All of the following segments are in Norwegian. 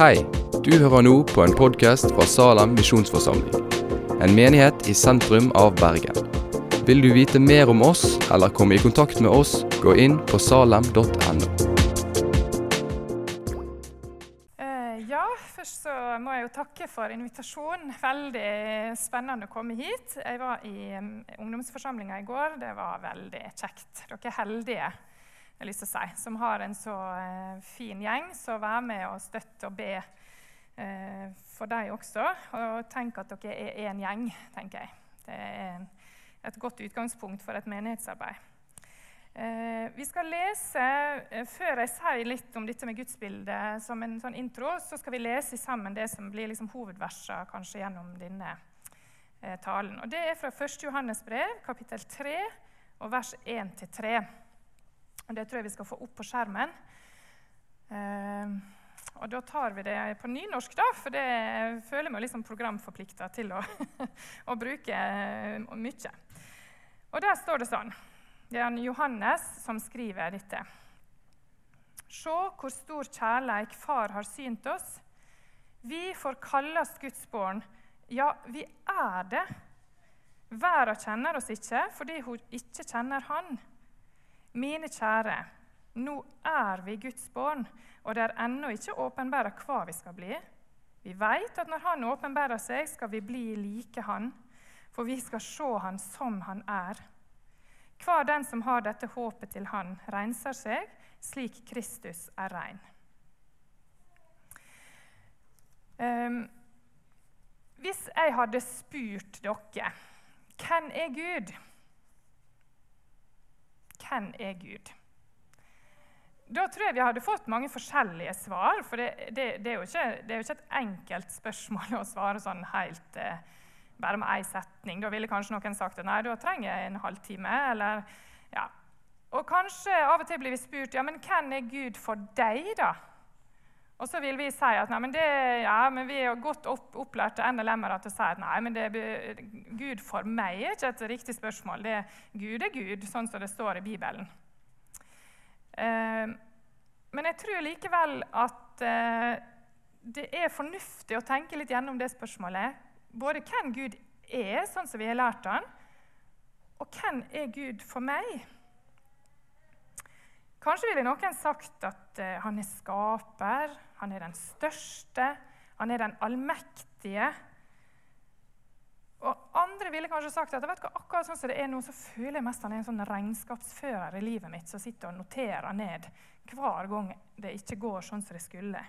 Hei, du hører nå på en podkast fra Salem misjonsforsamling. En menighet i sentrum av Bergen. Vil du vite mer om oss eller komme i kontakt med oss, gå inn på salem.no. Eh, Ja, først så må jeg jo takke for invitasjonen. Veldig spennende å komme hit. Jeg var i um, ungdomsforsamlinga i går. Det var veldig kjekt. Dere er heldige jeg lyst til å si, som har en så eh, fin gjeng. Så vær med og støtte og be eh, for dem også. Og tenk at dere er én gjeng, tenker jeg. Det er et godt utgangspunkt for et menighetsarbeid. Eh, vi skal lese, Før jeg sier litt om dette med gudsbildet som en sånn intro, så skal vi lese sammen det som blir liksom hovedversene kanskje gjennom denne talen. Og Det er fra 1. Johannes brev, kapittel 3, og vers 1-3. Det tror jeg vi skal få opp på skjermen. Eh, og Da tar vi det på nynorsk, da, for det føler meg liksom programforplikta til å, å bruke eh, mye. Og Der står det sånn Det er Johannes som skriver dette. Se hvor stor kjærleik Far har synt oss. Vi får kalles Guds barn. Ja, vi er det. Verden kjenner oss ikke fordi hun ikke kjenner Han. Mine kjære, nå er vi Guds barn, og det er ennå ikke åpenbæra hva vi skal bli. Vi vet at når Han åpenbærer seg, skal vi bli like Han, for vi skal se Han som Han er. Hver den som har dette håpet til Han, renser seg slik Kristus er rein. Um, hvis jeg hadde spurt dere hvem er Gud? Hvem er Gud? Da tror jeg vi hadde fått mange forskjellige svar. For det, det, det, er, jo ikke, det er jo ikke, et enkelt spørsmål å svare sånn helt eh, bare med én setning. Da ville kanskje noen sagt at nei, da trenger jeg en halvtime. Eller, ja. Og kanskje av og til blir vi spurt ja, men hvem er Gud for deg, da? Og så vil vi si at nei, det, ja, vi er godt opp, opplærte NLM-ere til å si at nei, det, Gud for meg er ikke et riktig spørsmål. Det, Gud er Gud, sånn som det står i Bibelen. Eh, men jeg tror likevel at eh, det er fornuftig å tenke litt gjennom det spørsmålet. Både hvem Gud er, sånn som vi har lært han, og hvem er Gud for meg? Kanskje ville noen sagt at uh, han er skaper, han er den største, han er den allmektige. Og andre ville kanskje sagt at vet du, akkurat sånn som det er nå, så føler jeg mest han er en sånn regnskapsfører i livet mitt som sitter og noterer ned hver gang det ikke går sånn som det skulle.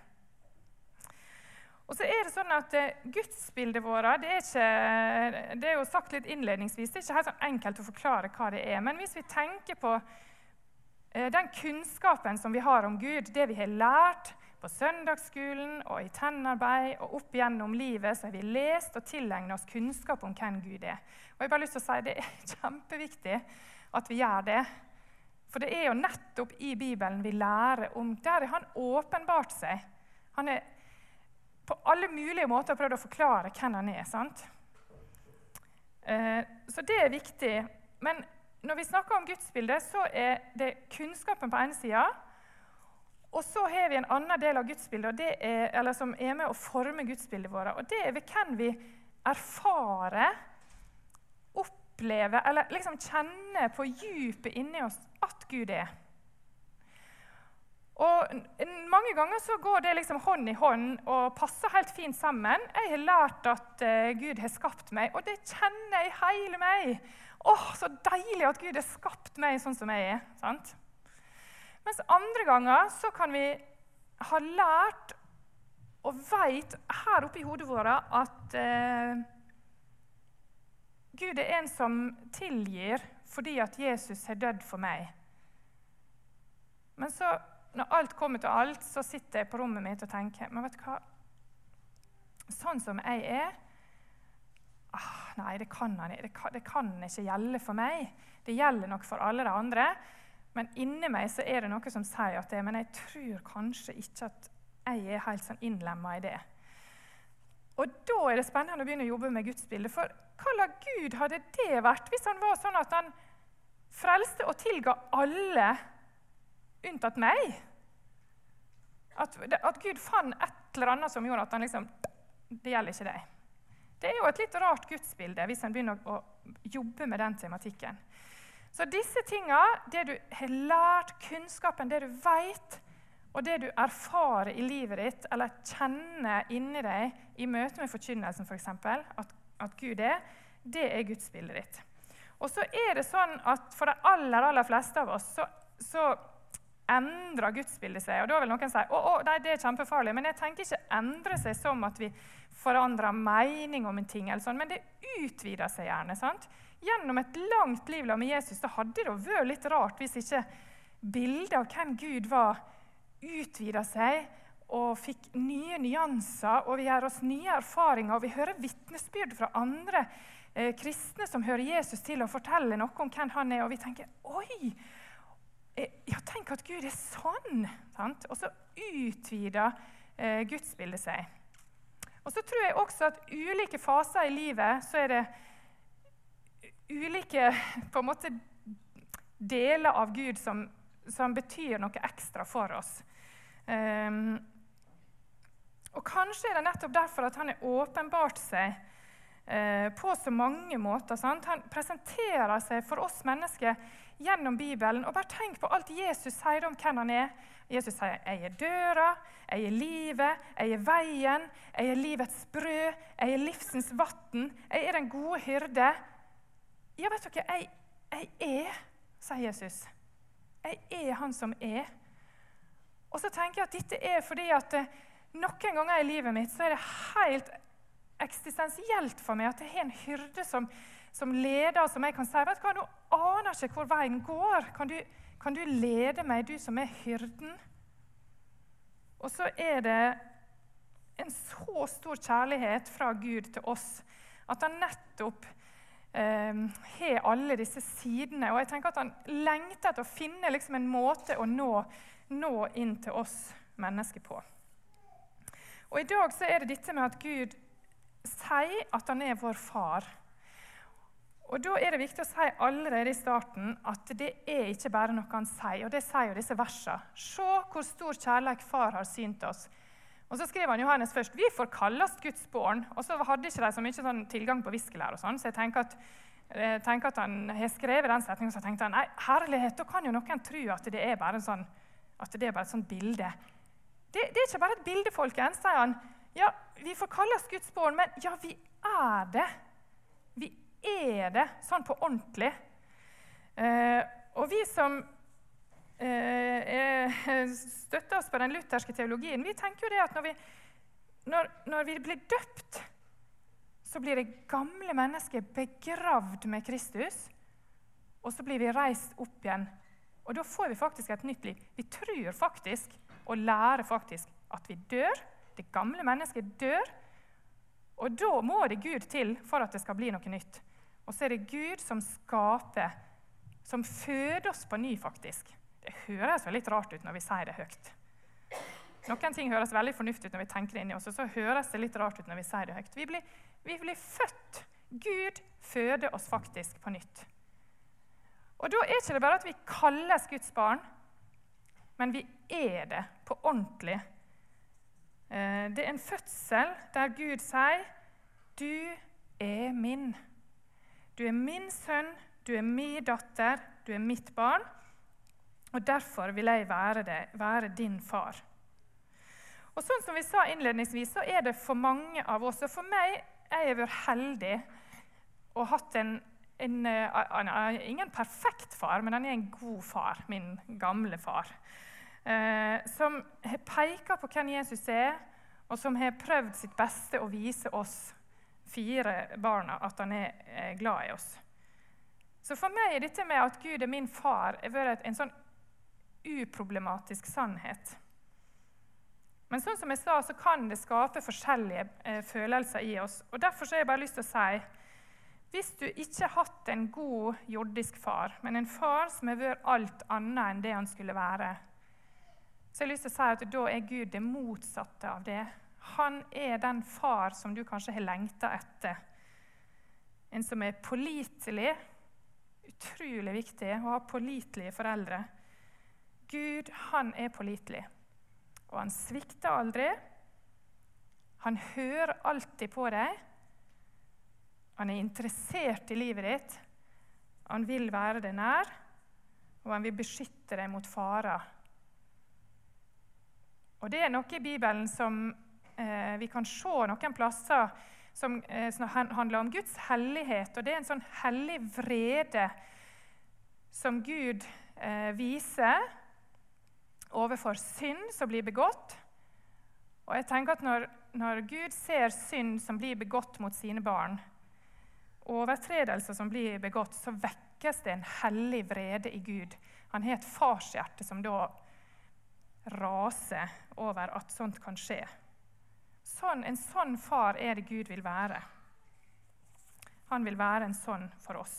Og så er det sånn at uh, Gudsbildet vårt det er, ikke, det er jo sagt litt innledningsvis, det er ikke helt sånn enkelt å forklare hva det er. Men hvis vi tenker på den kunnskapen som vi har om Gud, det vi har lært på søndagsskolen og i tennarbeid og opp gjennom livet så har vi lest og tilegnet oss kunnskap om hvem Gud er. Og jeg har bare lyst til å si Det er kjempeviktig at vi gjør det. For det er jo nettopp i Bibelen vi lærer om Der har han åpenbart seg. Han er på alle mulige måter prøvd å forklare hvem han er. sant? Så det er viktig. Men når vi snakker om gudsbildet, så er det kunnskapen på ene sida. Og så har vi en annen del av gudsbildet er, som er med å forme gudsbildet vårt. Og det er ved hvem vi erfarer, opplever eller liksom kjenner på dypet inni oss at Gud er. Og Mange ganger så går det liksom hånd i hånd og passer helt fint sammen. Jeg har lært at uh, Gud har skapt meg, og det kjenner jeg hele meg. Åh, Så deilig at Gud har skapt meg sånn som jeg er. sant? Mens andre ganger så kan vi ha lært og veit her oppe i hodet vårt at eh, Gud er en som tilgir fordi at Jesus har dødd for meg. Men så, når alt kommer til alt, så sitter jeg på rommet mitt og tenker Men vet du hva? Sånn som jeg er ah, Nei, det kan, det, kan, det kan ikke gjelde for meg. Det gjelder nok for alle de andre. Men inni meg så er det noe som sier at det, men jeg tror kanskje ikke at jeg er helt sånn innlemma i det. Og da er det spennende å begynne å jobbe med Guds bilde. For hva slags Gud hadde det vært hvis han var sånn at han frelste og tilga alle unntatt meg? At At, Gud fant et eller annet som gjorde at han liksom Det gjelder ikke deg. Det er jo et litt rart gudsbilde hvis en begynner å jobbe med den tematikken. Så disse tinga, det du har lært, kunnskapen, det du veit, og det du erfarer i livet ditt, eller kjenner inni deg i møte med forkynnelsen, f.eks., for at, at Gud er, det er gudsbildet ditt. Og så er det sånn at For de aller aller fleste av oss så, så endrer gudsbildet seg. Og da vil noen si å, det er kjempefarlig. Men jeg tenker ikke endre seg som at vi forandrer mening om en ting. eller sånn, Men det utvider seg gjerne. sant? Gjennom et langt liv med Jesus så hadde det vært litt rart hvis ikke bildet av hvem Gud var, utvida seg og fikk nye nyanser, og vi gjør oss nye erfaringer, og vi hører vitnesbyrd fra andre eh, kristne som hører Jesus til, og forteller noe om hvem han er, og vi tenker Oi! Eh, ja, tenk at Gud er sånn! Sant? Og så utvider eh, gudsbildet seg. Og så tror jeg også at ulike faser i livet så er det ulike på en måte, deler av Gud som, som betyr noe ekstra for oss. Um, og Kanskje er det nettopp derfor at han har åpenbart seg på så mange måter. Sant? Han presenterer seg for oss mennesker gjennom Bibelen. Og bare tenk på alt Jesus sier om hvem han er. Jesus sier 'Jeg er døra, jeg er livet, jeg er veien, jeg er livets brød, jeg er livsens vann, jeg er den gode hyrde'. Ja, vet dere, jeg, jeg er, sier Jesus. Jeg er han som er. Og så tenker jeg at dette er fordi at eh, noen ganger i livet mitt så er det helt eksistensielt for meg at jeg har en hyrde som, som leder, som jeg kan si vet du hva, Nå aner ikke hvor veien går. Kan du, kan du lede meg, du som er hyrden? Og så er det en så stor kjærlighet fra Gud til oss at han nettopp eh, har alle disse sidene. Og jeg tenker at han lengter etter å finne liksom en måte å nå, nå inn til oss mennesker på. Og I dag så er det dette med at Gud sier at han er vår far. Og Da er det viktig å si allerede i starten at det er ikke bare noe han sier. og Det sier jo disse versene. Se hvor stor kjærlighet far har synt oss. Og Så skriver han Johannes først vi får kalles Guds barn. Og så hadde ikke de så mye sånn tilgang på viskelær, og sånn, så jeg tenker at, jeg tenker at han har skrevet den setningen, så tenkte han nei, herlighet, da kan jo noen tro at det er bare, sånn, at det er bare et sånt bilde. Det, det, er ikke bare et bilde, folkens, sier han. Ja, vi får oss Guds barn, men ja, vi er det. Vi er det sånn på ordentlig. Eh, og vi som eh, støtter oss på den lutherske teologien, vi tenker jo det at når vi, når, når vi blir døpt, så blir det gamle mennesker begravd med Kristus. Og så blir vi reist opp igjen. Og da får vi faktisk et nytt liv. Vi tror faktisk og lærer faktisk at vi dør. Det gamle mennesket dør. Og da må det Gud til for at det skal bli noe nytt. Og så er det Gud som skaper, som føder oss på ny, faktisk. Det høres jo litt rart ut når vi sier det høyt. Noen ting høres veldig fornuftig ut når vi tenker det inni oss, og så høres det litt rart ut når vi sier det høyt. Vi blir, vi blir født. Gud føder oss faktisk på nytt. Og da er ikke det bare at vi kalles Guds barn, men vi er det på ordentlig. Eh, det er en fødsel der Gud sier, 'Du er min'. Du er min sønn, du er min datter, du er mitt barn. Og derfor vil jeg være, det, være din far. Og sånn som vi sa innledningsvis, så er det for mange av oss, og for meg jeg har vært heldig og hatt en, en, en, en, Ingen perfekt far, men han er en god far, min gamle far eh, som peker på hvem Jesus er, og som har prøvd sitt beste å vise oss fire barna at han er eh, glad i oss. Så for meg er dette med at Gud er min far, vært en sånn uproblematisk sannhet. Men sånn som jeg sa, så kan det skape forskjellige eh, følelser i oss. og Derfor har jeg bare lyst til å si hvis du ikke har hatt en god jordisk far, men en far som har vært alt annet enn det han skulle være, så jeg har lyst til å si at da er Gud det motsatte av det. Han er den far som du kanskje har lengta etter. En som er pålitelig. Utrolig viktig å ha pålitelige foreldre. Gud, han er pålitelig. Og han svikter aldri. Han hører alltid på deg. Han er interessert i livet ditt. Han vil være deg nær, og han vil beskytte deg mot farer. Og Det er noe i Bibelen som eh, vi kan se noen plasser som, eh, som, handler om Guds hellighet. Og det er en sånn hellig vrede som Gud eh, viser overfor synd som blir begått. Og jeg tenker at når, når Gud ser synd som blir begått mot sine barn, overtredelser som blir begått, så vekkes det en hellig vrede i Gud. Han har et farshjerte som da raser over at sånt kan skje. Sånn, en sånn far er det Gud vil være. Han vil være en sånn for oss.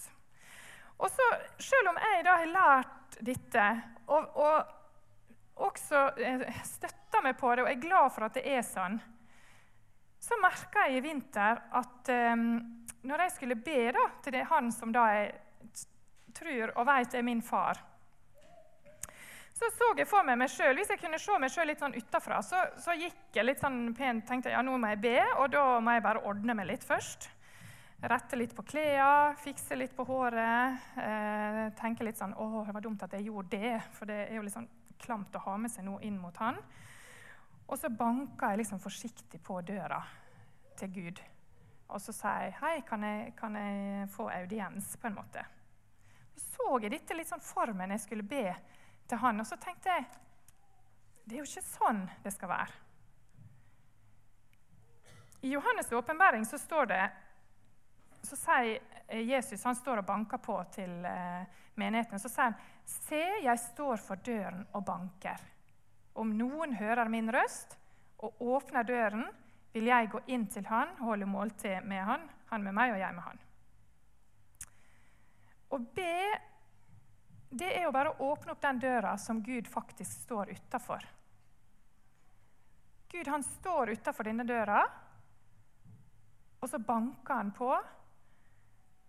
Og så, Selv om jeg da har lært dette, og, og også eh, støtter meg på det og er glad for at det er sånn, så merka jeg i vinter at um, når jeg skulle be da, til han som da jeg tror og vet er min far så så jeg for meg meg sjøl. Hvis jeg kunne se meg sjøl litt sånn utafra, så, så, gikk jeg litt sånn pent tenkte ja, nå må jeg be, og da må jeg bare ordne meg litt først. Rette litt på klærne, fikse litt på håret. Eh, tenke litt sånn Å, det var dumt at jeg gjorde det, for det er jo litt sånn klamt å ha med seg noe inn mot han. Og så banka jeg liksom forsiktig på døra til Gud. Og så sa jeg hei, kan jeg, kan jeg få audiens, på en måte. Så så jeg dette litt sånn for meg når jeg skulle be til han, og så tenkte jeg det er jo ikke sånn det skal være. I Johannes' åpenbaring så står det så sier Jesus han står og banker på til eh, menigheten. Så sier han, 'Se, jeg står for døren og banker.' Om noen hører min røst og åpner døren, vil jeg gå inn til han holde måltid med han, han med meg og jeg med han. Å be det er jo bare å åpne opp den døra som Gud faktisk står utafor. Gud han står utafor denne døra, og så banker han på,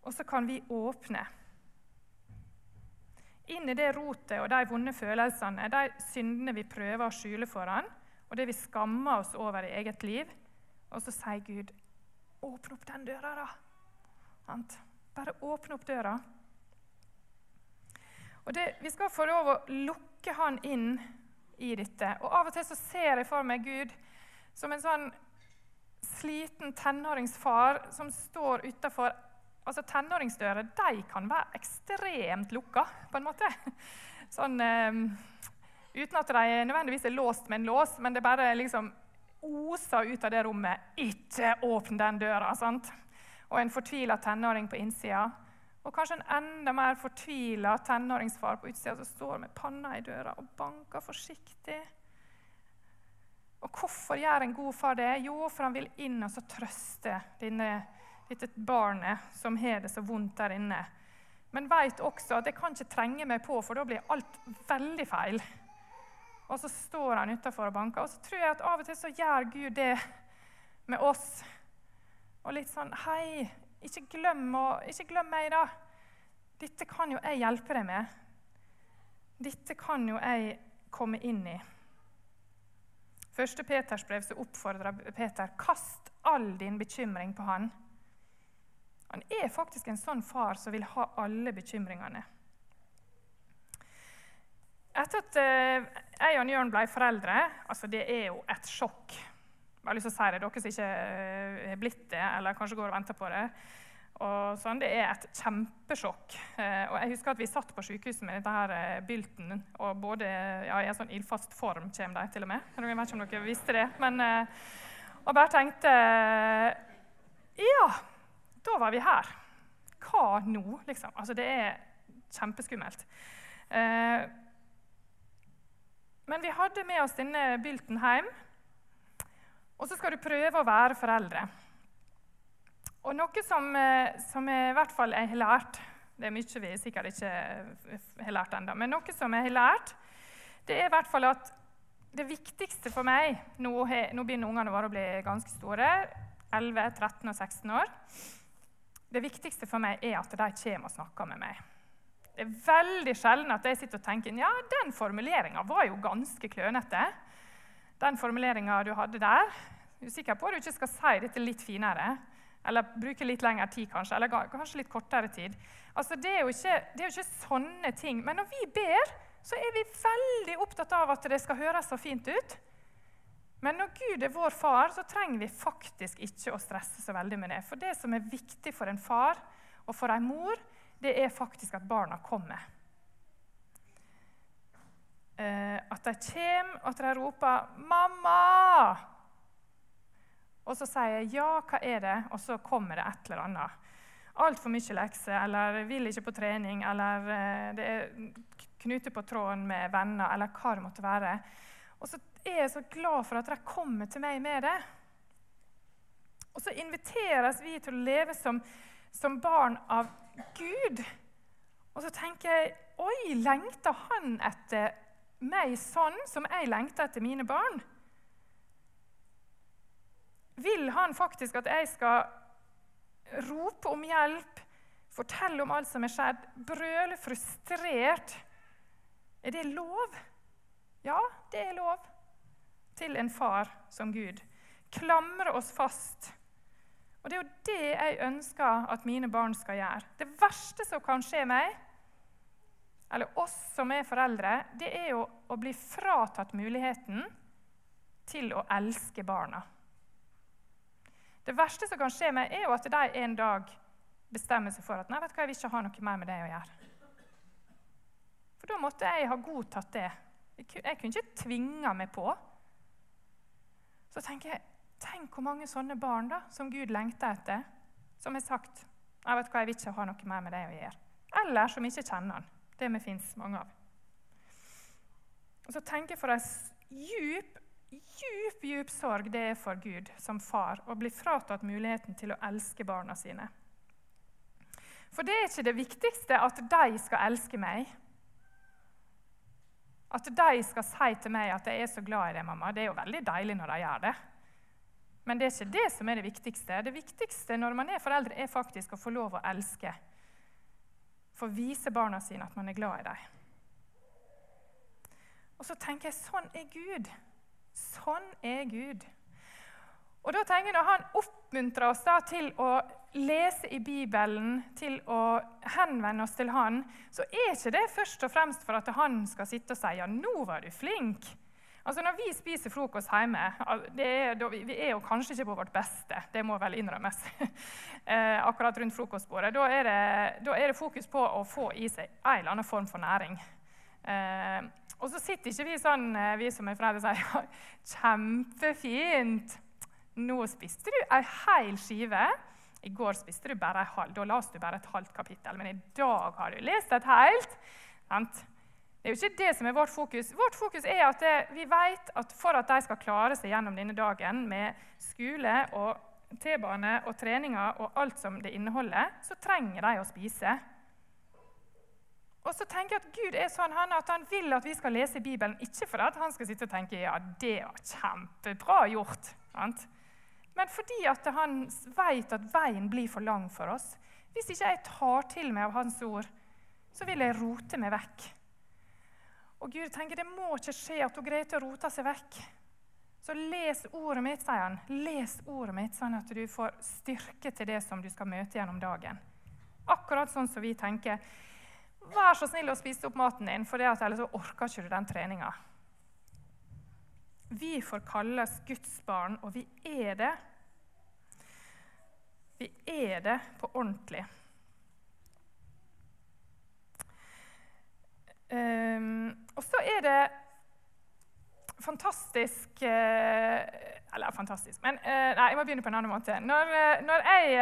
og så kan vi åpne inn i det rotet og de vonde følelsene, de syndene vi prøver å skjule for han, og det vi skammer oss over i eget liv. Og så sier Gud, 'Åpne opp den døra, da.' Bare åpne opp døra. Og det, Vi skal få lov å lukke han inn i dette. Og Av og til så ser jeg for meg Gud som en sånn sliten tenåringsfar som står utafor altså Tenåringsdører de kan være ekstremt lukka, på en måte. Sånn, um, uten at de nødvendigvis er låst med en lås, men det bare liksom oser ut av det rommet. 'Ikke åpne den døra!' sant? Og en fortvila tenåring på innsida. Og kanskje en enda mer fortvila tenåringsfar på utsida som står med panna i døra og banker forsiktig. Og hvorfor gjør en god far det? Jo, for han vil inn og så trøste denne dette barnet som har det så vondt der inne. Men vet også at jeg kan ikke trenge meg på, for da blir alt veldig feil. Og så står han utafor og banker. Og så tror jeg at av og til så gjør Gud det med oss. Og litt sånn Hei, ikke glem, å, ikke glem meg, da. Dette kan jo jeg hjelpe deg med. Dette kan jo jeg komme inn i. Første Peters brev så oppfordrer Peter kast all din bekymring på han, han er faktisk en sånn far som vil ha alle bekymringene. Etter at uh, jeg og Jørn ble foreldre altså Det er jo et sjokk. Jeg har lyst til å si det, Dere som ikke uh, er blitt det, eller kanskje går og venter på det. Sånn, det er et kjempesjokk. Uh, og jeg husker at Vi satt på sykehuset med dette her bylten, og både ja, i en sånn ildfast form kommer de til og med. Jeg vet ikke om dere visste det. men, Og bare tenkte Ja, da var vi her. Hva nå, liksom? Altså, det er kjempeskummelt. Eh, men vi hadde med oss denne bylten hjem. Og så skal du prøve å være foreldre. Og noe som, eh, som jeg i hvert fall jeg har lært Det er mye vi sikkert ikke har lært ennå. Men noe som jeg har lært, det er i hvert fall at det viktigste for meg Nå, nå begynner ungene våre å bli ganske store. 11, 13 og 16 år. Det viktigste for meg er at de kommer og snakker med meg. Det er veldig sjelden at jeg sitter og tenker ja, den formuleringa var jo ganske klønete. Den formuleringa du hadde der. Jeg er sikker på at du ikke skal si dette litt finere. Eller bruke litt lengre tid, kanskje. Eller kanskje litt kortere tid. Altså, det, er ikke, det er jo ikke sånne ting. Men når vi ber, så er vi veldig opptatt av at det skal høres så fint ut. Men når Gud er vår far, så trenger vi faktisk ikke å stresse så veldig med det. For det som er viktig for en far og for en mor, det er faktisk at barna kommer. Eh, at de kommer, og at de roper 'Mamma!' Og så sier jeg 'ja, hva er det?' Og så kommer det et eller annet. Altfor mye lekser, eller vil ikke på trening, eller eh, det er knute på tråden med venner, eller hva det måtte være. Og så er jeg så glad for at de kommer til meg med det. Og så inviteres vi til å leve som, som barn av Gud. Og så tenker jeg Oi, lengter han etter meg sånn som jeg lengter etter mine barn? Vil han faktisk at jeg skal rope om hjelp, fortelle om alt som er skjedd, brøle frustrert? Er det lov? Ja, det er lov til en far som Gud. Klamre oss fast. Og Det er jo det jeg ønsker at mine barn skal gjøre. Det verste som kan skje meg, eller oss som er foreldre, det er jo å bli fratatt muligheten til å elske barna. Det verste som kan skje meg, er jo at de en dag bestemmer seg for at nei, vet du hva, jeg vil ikke ha noe mer med det å gjøre. For da måtte jeg ha godtatt det. Jeg kunne ikke tvinga meg på. Så tenker jeg, Tenk hvor mange sånne barn da, som Gud lengter etter, som har sagt jeg vet hva, jeg vil ikke ha noe mer med det å gjøre. Eller som ikke kjenner han. Det vi fins mange av. Og så tenker jeg for en djup, djup, djup sorg det er for Gud som far å bli fratatt muligheten til å elske barna sine. For det er ikke det viktigste at de skal elske meg. At de skal si til meg at 'jeg er så glad i deg, mamma', det er jo veldig deilig når de gjør det. Men det er ikke det som er det viktigste. Det viktigste når man er foreldre, er faktisk å få lov å elske. Få vise barna sine at man er glad i dem. Og så tenker jeg sånn er Gud. Sånn er Gud. Og da tenker jeg Når han oppmuntrer oss da til å lese i Bibelen, til å henvende oss til han, så er ikke det først og fremst for at han skal sitte og si ja, nå var du flink. Altså Når vi spiser frokost hjemme er, Vi er jo kanskje ikke på vårt beste, det må vel innrømmes. eh, akkurat rundt frokostbordet. Da er, det, da er, det, fokus på å få i seg en eller annen form for næring. Eh, og så sitter ikke vi sånn, eh, vi som er foreldre, og sier kjempefint. Nå spiste du ei hel skive. I går spiste du bare ei halv. Da leste du bare et halvt kapittel. Men i dag har du lest et helt. Det er jo ikke det som er vårt fokus. Vårt fokus er at det, vi vet at for at de skal klare seg gjennom denne dagen med skole og T-bane og treninger og alt som det inneholder, så trenger de å spise. Og så tenker jeg at Gud er sånn han, at han vil at vi skal lese Bibelen, ikke fordi han skal sitte og tenke ja, det var kjempebra gjort. Sant? men fordi at han vet at veien blir for lang for oss. Hvis ikke jeg tar til meg av hans ord, så vil jeg rote meg vekk. Og Gud tenker det må ikke skje at Grete roter seg vekk. Så les ordet mitt, sier han. Les ordet mitt, sånn at du får styrke til det som du skal møte gjennom dagen. Akkurat sånn som vi tenker. Vær så snill å spise opp maten din, for ellers så orker ikke du den treninga. Vi får kalles Guds barn, og vi er det. Vi er det på ordentlig. Um, og så det fantastisk uh, Eller fantastisk, men uh, nei, jeg må begynne på en annen måte. Når, uh, når, jeg,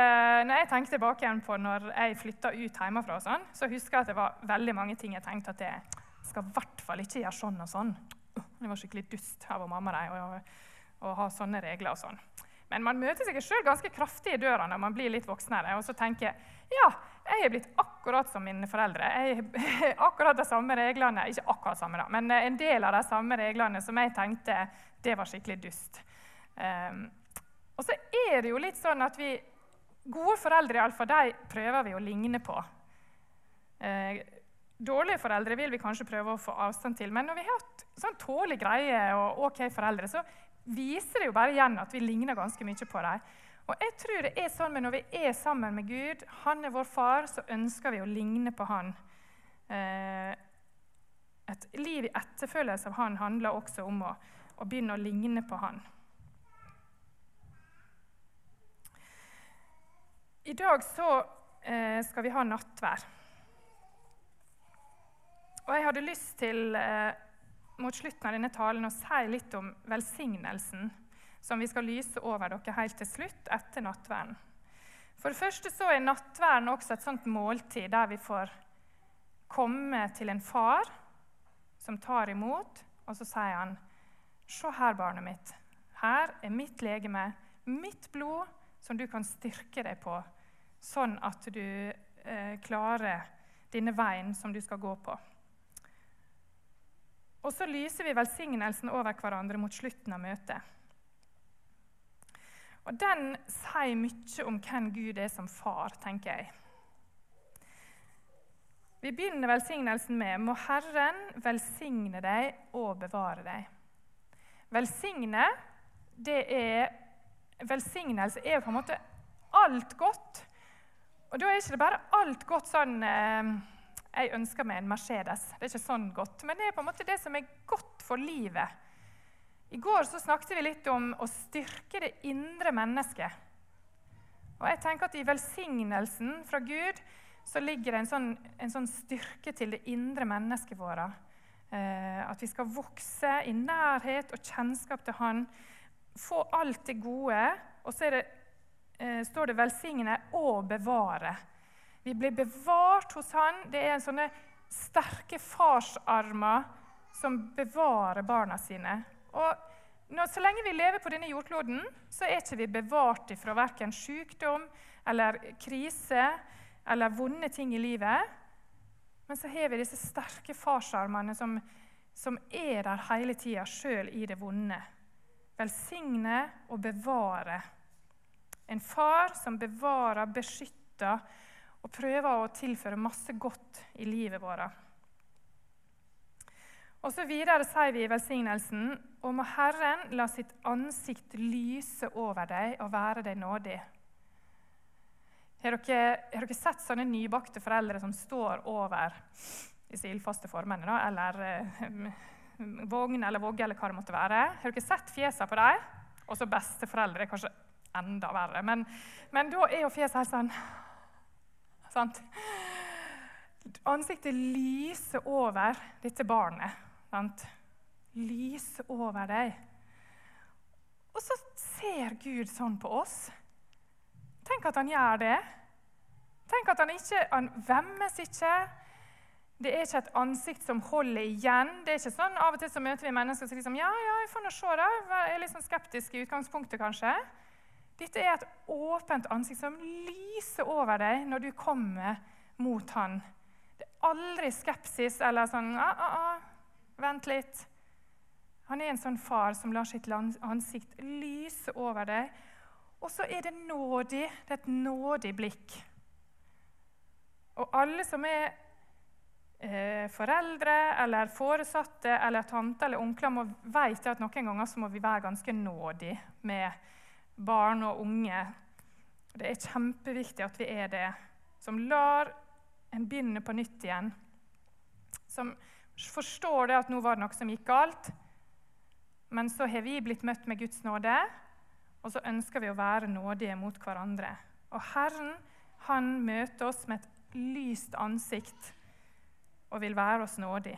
når jeg, tenker tilbake igjen på når jeg flytta ut hjemmefra, og sånn, så husker jeg at det var veldig mange ting jeg tenkte at jeg skal i hvert fall ikke gjøre sånn og sånn. Det var skikkelig dust av mamma å ha sånne regler og sånn. Men man møter seg sjøl ganske kraftig i døra når man blir litt voksnere. Og så tenker jeg ja, jeg er blitt akkurat som mine foreldre. Jeg, akkurat de samme reglene, Ikke akkurat samme, da, men en del av de samme reglene som jeg tenkte det var skikkelig dust. Um, og så er det jo litt sånn at vi Gode foreldre i alle fall, de prøver vi å ligne på. Uh, Dårlige foreldre vil vi kanskje prøve å få avstand til, men når vi har hatt sånn tålelig greie og ok foreldre, så viser det jo bare igjen at vi ligner ganske mye på dem. Og jeg tror det er sånn men Når vi er sammen med Gud, han er vår far, så ønsker vi å ligne på han. Eh, et liv i etterfølgelse av han handler også om å, å begynne å ligne på han. I dag så eh, skal vi ha nattvær. Og jeg hadde lyst til eh, mot slutten av denne talen å si litt om velsignelsen som vi skal lyse over dere helt til slutt etter nattverden. For det første så er nattverden også et sånt måltid der vi får komme til en far som tar imot, og så sier han Se her, barnet mitt. Her er mitt legeme, mitt blod, som du kan styrke deg på, sånn at du eh, klarer denne veien som du skal gå på. Og så lyser vi velsignelsen over hverandre mot slutten av møtet. Og Den sier mye om hvem Gud er som far, tenker jeg. Vi begynner velsignelsen med Må Herren velsigne deg og bevare deg. Velsigne, det er Velsignelse er på en måte alt godt. Og da er ikke det bare alt godt sånn eh, jeg ønsker meg en Mercedes. Det er ikke sånn godt, men det er på en måte det som er godt for livet. I går så snakket vi litt om å styrke det indre mennesket. Og jeg tenker at I velsignelsen fra Gud så ligger det en sånn, en sånn styrke til det indre mennesket vårt. Eh, at vi skal vokse i nærhet og kjennskap til Han. Få alt det gode. Og så det, eh, står det 'velsigne og bevare'. Vi blir bevart hos Han. Det er en sånne sterke farsarmer som bevarer barna sine. Og når, Så lenge vi lever på denne jordkloden, så er ikke vi bevart fra verken sykdom eller krise eller vonde ting i livet. Men så har vi disse sterke farsarmene som, som er der hele tida, sjøl i det vonde. Velsigne og bevare. En far som bevarer, beskytter og prøver å tilføre masse godt i livet vårt. Og så Videre sier vi i velsignelsen og må Herren la sitt ansikt lyse over deg og være deg nådig. Har dere, har dere sett sånne nybakte foreldre som står over disse ildfaste formene, da, eller eh, vogn eller vogge eller hva det måtte være? Har dere sett fjesene på dem? Også besteforeldre er kanskje enda verre. Men, men da er jo fjeset helt sånn Sant? Ansiktet lyser over dette barnet. Sant? Lys over deg. Og så ser Gud sånn på oss. Tenk at han gjør det. Tenk at han ikke han vemmes ikke. Det er ikke et ansikt som holder igjen. Det er ikke sånn, Av og til så møter vi mennesker som sier liksom, ja, ja, jeg får nå se da. Jeg er litt sånn skeptisk i utgangspunktet, kanskje. Dette er et åpent ansikt som lyser over deg når du kommer mot han. Det er aldri skepsis eller sånn ah, ah, ah, Vent litt. Han er en sånn far som lar sitt ansikt lyse over deg. Og så er det nådig. Det er et nådig blikk. Og alle som er eh, foreldre eller foresatte eller tante eller onkler, må vet at noen ganger så må vi være ganske nådige med barn og unge. Det er kjempeviktig at vi er det, som lar en begynne på nytt igjen. Som forstår det at nå var det noe som gikk galt, men så har vi blitt møtt med Guds nåde, og så ønsker vi å være nådige mot hverandre. Og Herren han møter oss med et lyst ansikt og vil være oss nådig.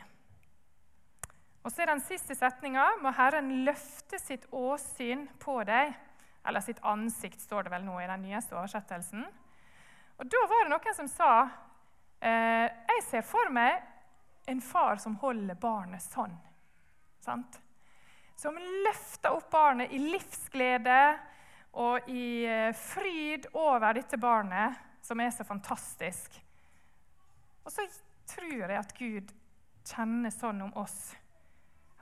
Og så er den siste setninga må Herren løfte sitt åsyn på deg eller sitt ansikt, står det vel nå i den nyeste oversettelsen. Og Da var det noen som sa eh, jeg ser for meg en far som holder barnet sånn. Sant? Som løfter opp barnet i livsglede og i eh, fryd over dette barnet, som er så fantastisk. Og så tror jeg at Gud kjenner sånn om oss.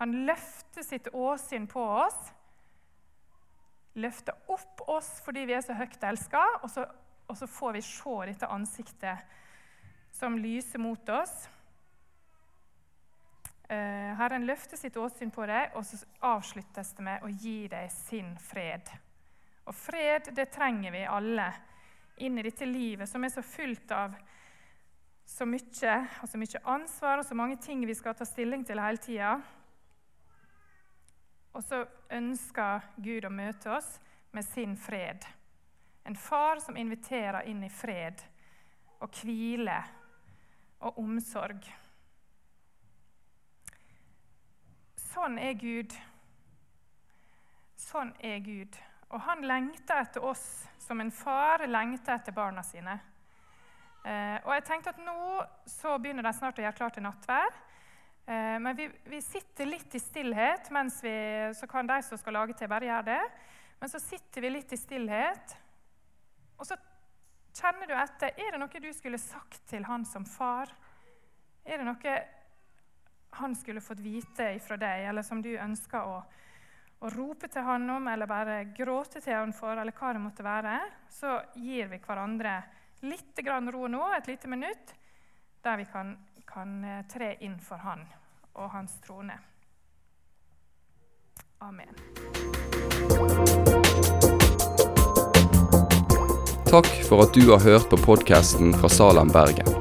Han løfter sitt åsyn på oss løfter opp oss fordi vi er så høyt elska, og, og, så får vi se dette ansiktet som lyser mot oss. Eh, Herren løfter sitt åsyn på deg, og så avsluttes det med å gi deg sin fred. Og fred, det trenger vi alle inn i dette livet som er så fullt av så mye, og så mye ansvar og så mange ting vi skal ta stilling til hele tida. Og så ønsker Gud å møte oss med sin fred. En far som inviterer inn i fred og hvile og omsorg. Sånn er Gud. Sånn er Gud. Og han lengter etter oss som en far lengter etter barna sine. Eh, og jeg tenkte at Nå så begynner de snart å gjøre klart til nattvær. Eh, men vi, vi, sitter litt i stillhet, mens vi, så kan de som skal lage til, bare gjøre det. Men så sitter vi litt i stillhet, og så kjenner du etter. Er det noe du skulle sagt til han som far? Er det noe han skulle fått vite ifra deg, eller som du ønsker å, å rope til han om, eller bare gråte til han for, eller hva det måtte være, så gir vi hverandre litt ro nå, et lite minutt, der vi kan, kan eh, tre inn for han og hans trone. Amen. Takk for at du har hørt på podkasten fra Salem, Bergen.